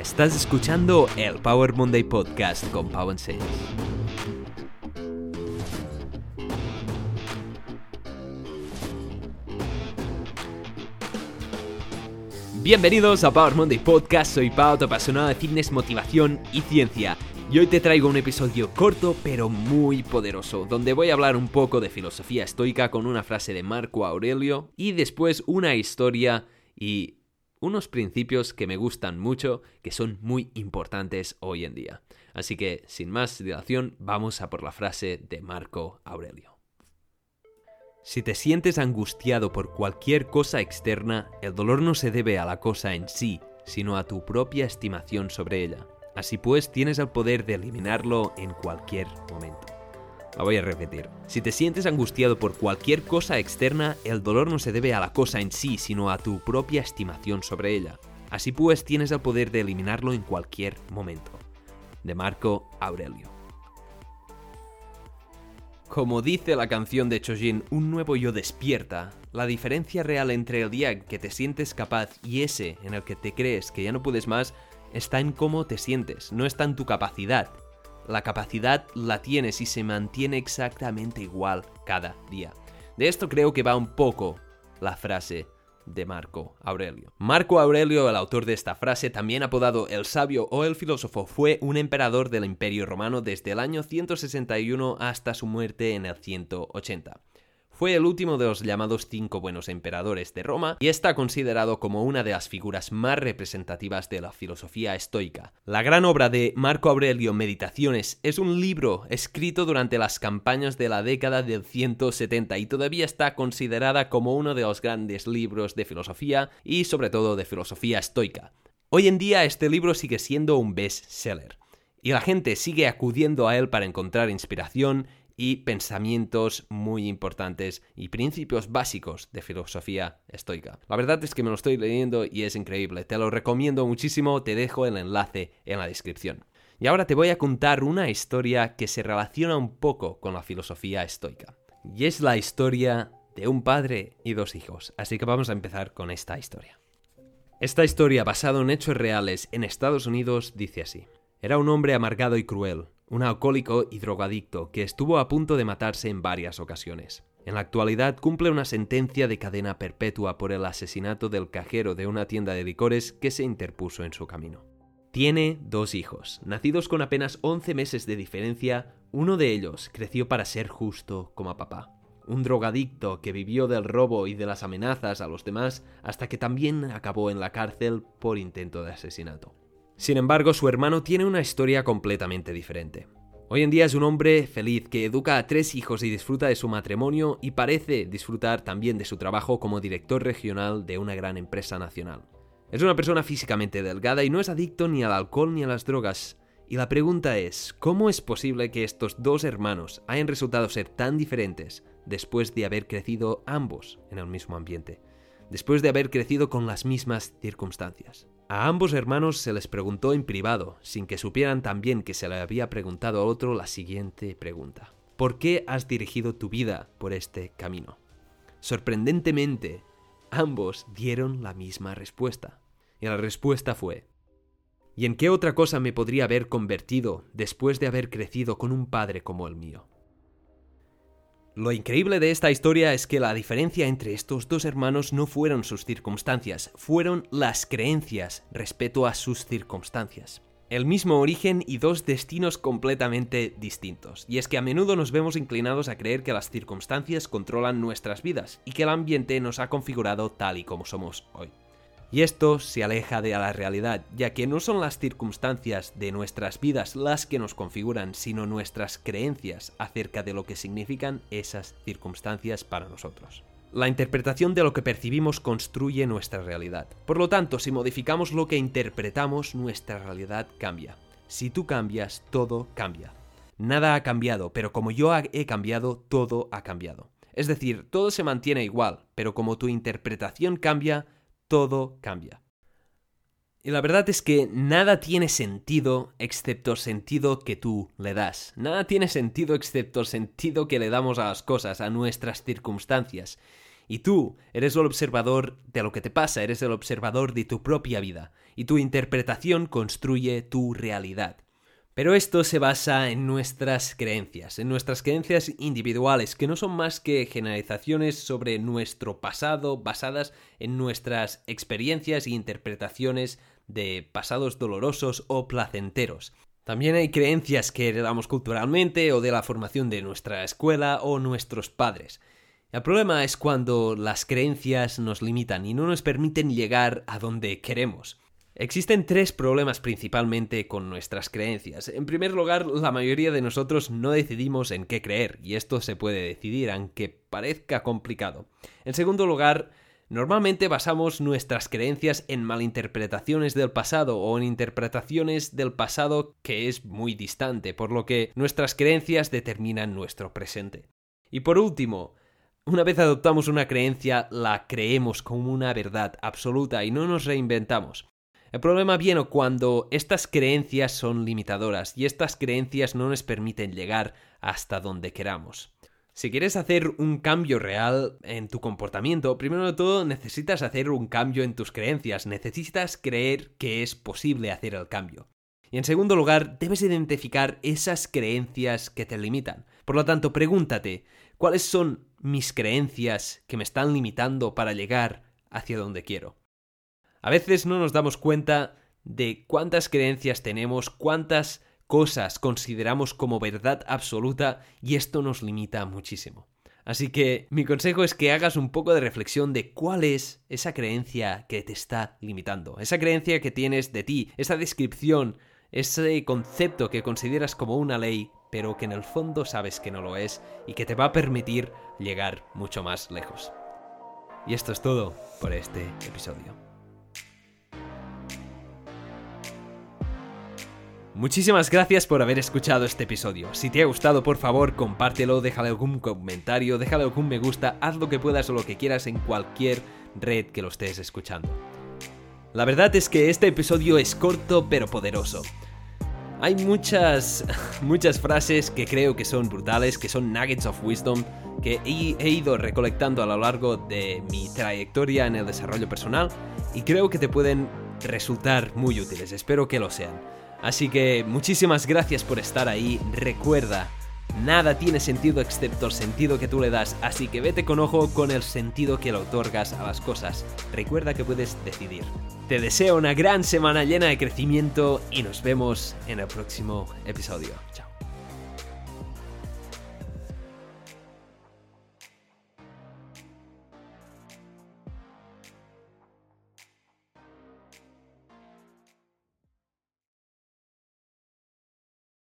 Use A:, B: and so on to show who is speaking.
A: Estás escuchando el Power Monday Podcast con Pau Sales. Bienvenidos a Power Monday Podcast, soy Pau, tu apasionado de fitness, motivación y ciencia. Y hoy te traigo un episodio corto pero muy poderoso, donde voy a hablar un poco de filosofía estoica con una frase de Marco Aurelio y después una historia y unos principios que me gustan mucho, que son muy importantes hoy en día. Así que, sin más dilación, vamos a por la frase de Marco Aurelio. Si te sientes angustiado por cualquier cosa externa, el dolor no se debe a la cosa en sí, sino a tu propia estimación sobre ella. Así pues, tienes el poder de eliminarlo en cualquier momento. La voy a repetir. Si te sientes angustiado por cualquier cosa externa, el dolor no se debe a la cosa en sí, sino a tu propia estimación sobre ella. Así pues, tienes el poder de eliminarlo en cualquier momento. De Marco Aurelio. Como dice la canción de Chojin, un nuevo yo despierta, la diferencia real entre el día en que te sientes capaz y ese en el que te crees que ya no puedes más está en cómo te sientes, no está en tu capacidad, la capacidad la tienes y se mantiene exactamente igual cada día. De esto creo que va un poco la frase de Marco Aurelio. Marco Aurelio, el autor de esta frase, también apodado el sabio o el filósofo, fue un emperador del Imperio Romano desde el año 161 hasta su muerte en el 180. Fue el último de los llamados cinco buenos emperadores de Roma y está considerado como una de las figuras más representativas de la filosofía estoica. La gran obra de Marco Aurelio Meditaciones es un libro escrito durante las campañas de la década del 170 y todavía está considerada como uno de los grandes libros de filosofía y sobre todo de filosofía estoica. Hoy en día este libro sigue siendo un best-seller y la gente sigue acudiendo a él para encontrar inspiración y pensamientos muy importantes y principios básicos de filosofía estoica. La verdad es que me lo estoy leyendo y es increíble, te lo recomiendo muchísimo, te dejo el enlace en la descripción. Y ahora te voy a contar una historia que se relaciona un poco con la filosofía estoica. Y es la historia de un padre y dos hijos. Así que vamos a empezar con esta historia. Esta historia basada en hechos reales en Estados Unidos dice así. Era un hombre amargado y cruel, un alcohólico y drogadicto que estuvo a punto de matarse en varias ocasiones. En la actualidad cumple una sentencia de cadena perpetua por el asesinato del cajero de una tienda de licores que se interpuso en su camino. Tiene dos hijos, nacidos con apenas 11 meses de diferencia, uno de ellos creció para ser justo como papá. Un drogadicto que vivió del robo y de las amenazas a los demás hasta que también acabó en la cárcel por intento de asesinato. Sin embargo, su hermano tiene una historia completamente diferente. Hoy en día es un hombre feliz que educa a tres hijos y disfruta de su matrimonio y parece disfrutar también de su trabajo como director regional de una gran empresa nacional. Es una persona físicamente delgada y no es adicto ni al alcohol ni a las drogas. Y la pregunta es, ¿cómo es posible que estos dos hermanos hayan resultado ser tan diferentes después de haber crecido ambos en el mismo ambiente? Después de haber crecido con las mismas circunstancias. A ambos hermanos se les preguntó en privado, sin que supieran también que se le había preguntado a otro la siguiente pregunta. ¿Por qué has dirigido tu vida por este camino? Sorprendentemente, ambos dieron la misma respuesta. Y la respuesta fue, ¿y en qué otra cosa me podría haber convertido después de haber crecido con un padre como el mío? Lo increíble de esta historia es que la diferencia entre estos dos hermanos no fueron sus circunstancias, fueron las creencias respecto a sus circunstancias. El mismo origen y dos destinos completamente distintos. Y es que a menudo nos vemos inclinados a creer que las circunstancias controlan nuestras vidas y que el ambiente nos ha configurado tal y como somos hoy. Y esto se aleja de la realidad, ya que no son las circunstancias de nuestras vidas las que nos configuran, sino nuestras creencias acerca de lo que significan esas circunstancias para nosotros. La interpretación de lo que percibimos construye nuestra realidad. Por lo tanto, si modificamos lo que interpretamos, nuestra realidad cambia. Si tú cambias, todo cambia. Nada ha cambiado, pero como yo he cambiado, todo ha cambiado. Es decir, todo se mantiene igual, pero como tu interpretación cambia, todo cambia. Y la verdad es que nada tiene sentido excepto sentido que tú le das. Nada tiene sentido excepto el sentido que le damos a las cosas, a nuestras circunstancias. Y tú eres el observador de lo que te pasa, eres el observador de tu propia vida, y tu interpretación construye tu realidad. Pero esto se basa en nuestras creencias, en nuestras creencias individuales, que no son más que generalizaciones sobre nuestro pasado basadas en nuestras experiencias e interpretaciones de pasados dolorosos o placenteros. También hay creencias que heredamos culturalmente o de la formación de nuestra escuela o nuestros padres. El problema es cuando las creencias nos limitan y no nos permiten llegar a donde queremos. Existen tres problemas principalmente con nuestras creencias. En primer lugar, la mayoría de nosotros no decidimos en qué creer, y esto se puede decidir, aunque parezca complicado. En segundo lugar, Normalmente basamos nuestras creencias en malinterpretaciones del pasado o en interpretaciones del pasado que es muy distante, por lo que nuestras creencias determinan nuestro presente. Y por último, una vez adoptamos una creencia, la creemos como una verdad absoluta y no nos reinventamos. El problema viene cuando estas creencias son limitadoras y estas creencias no nos permiten llegar hasta donde queramos. Si quieres hacer un cambio real en tu comportamiento, primero de todo necesitas hacer un cambio en tus creencias, necesitas creer que es posible hacer el cambio. Y en segundo lugar, debes identificar esas creencias que te limitan. Por lo tanto, pregúntate, ¿cuáles son mis creencias que me están limitando para llegar hacia donde quiero? A veces no nos damos cuenta de cuántas creencias tenemos, cuántas cosas consideramos como verdad absoluta y esto nos limita muchísimo. Así que mi consejo es que hagas un poco de reflexión de cuál es esa creencia que te está limitando, esa creencia que tienes de ti, esa descripción ese concepto que consideras como una ley, pero que en el fondo sabes que no lo es y que te va a permitir llegar mucho más lejos. Y esto es todo por este episodio. Muchísimas gracias por haber escuchado este episodio. Si te ha gustado, por favor, compártelo, déjale algún comentario, déjale algún me gusta, haz lo que puedas o lo que quieras en cualquier red que lo estés escuchando. La verdad es que este episodio es corto pero poderoso. Hay muchas, muchas frases que creo que son brutales, que son nuggets of wisdom, que he, ido recolectando a lo largo de mi trayectoria en el desarrollo personal y creo que te pueden resultar muy útiles, espero que lo sean. Así que muchísimas gracias por estar ahí, recuerda, Nada tiene sentido excepto el sentido que tú le das, así que vete con ojo con el sentido que le otorgas a las cosas. Recuerda que puedes decidir. Te deseo una gran semana llena de crecimiento y nos vemos en el próximo episodio. Chao.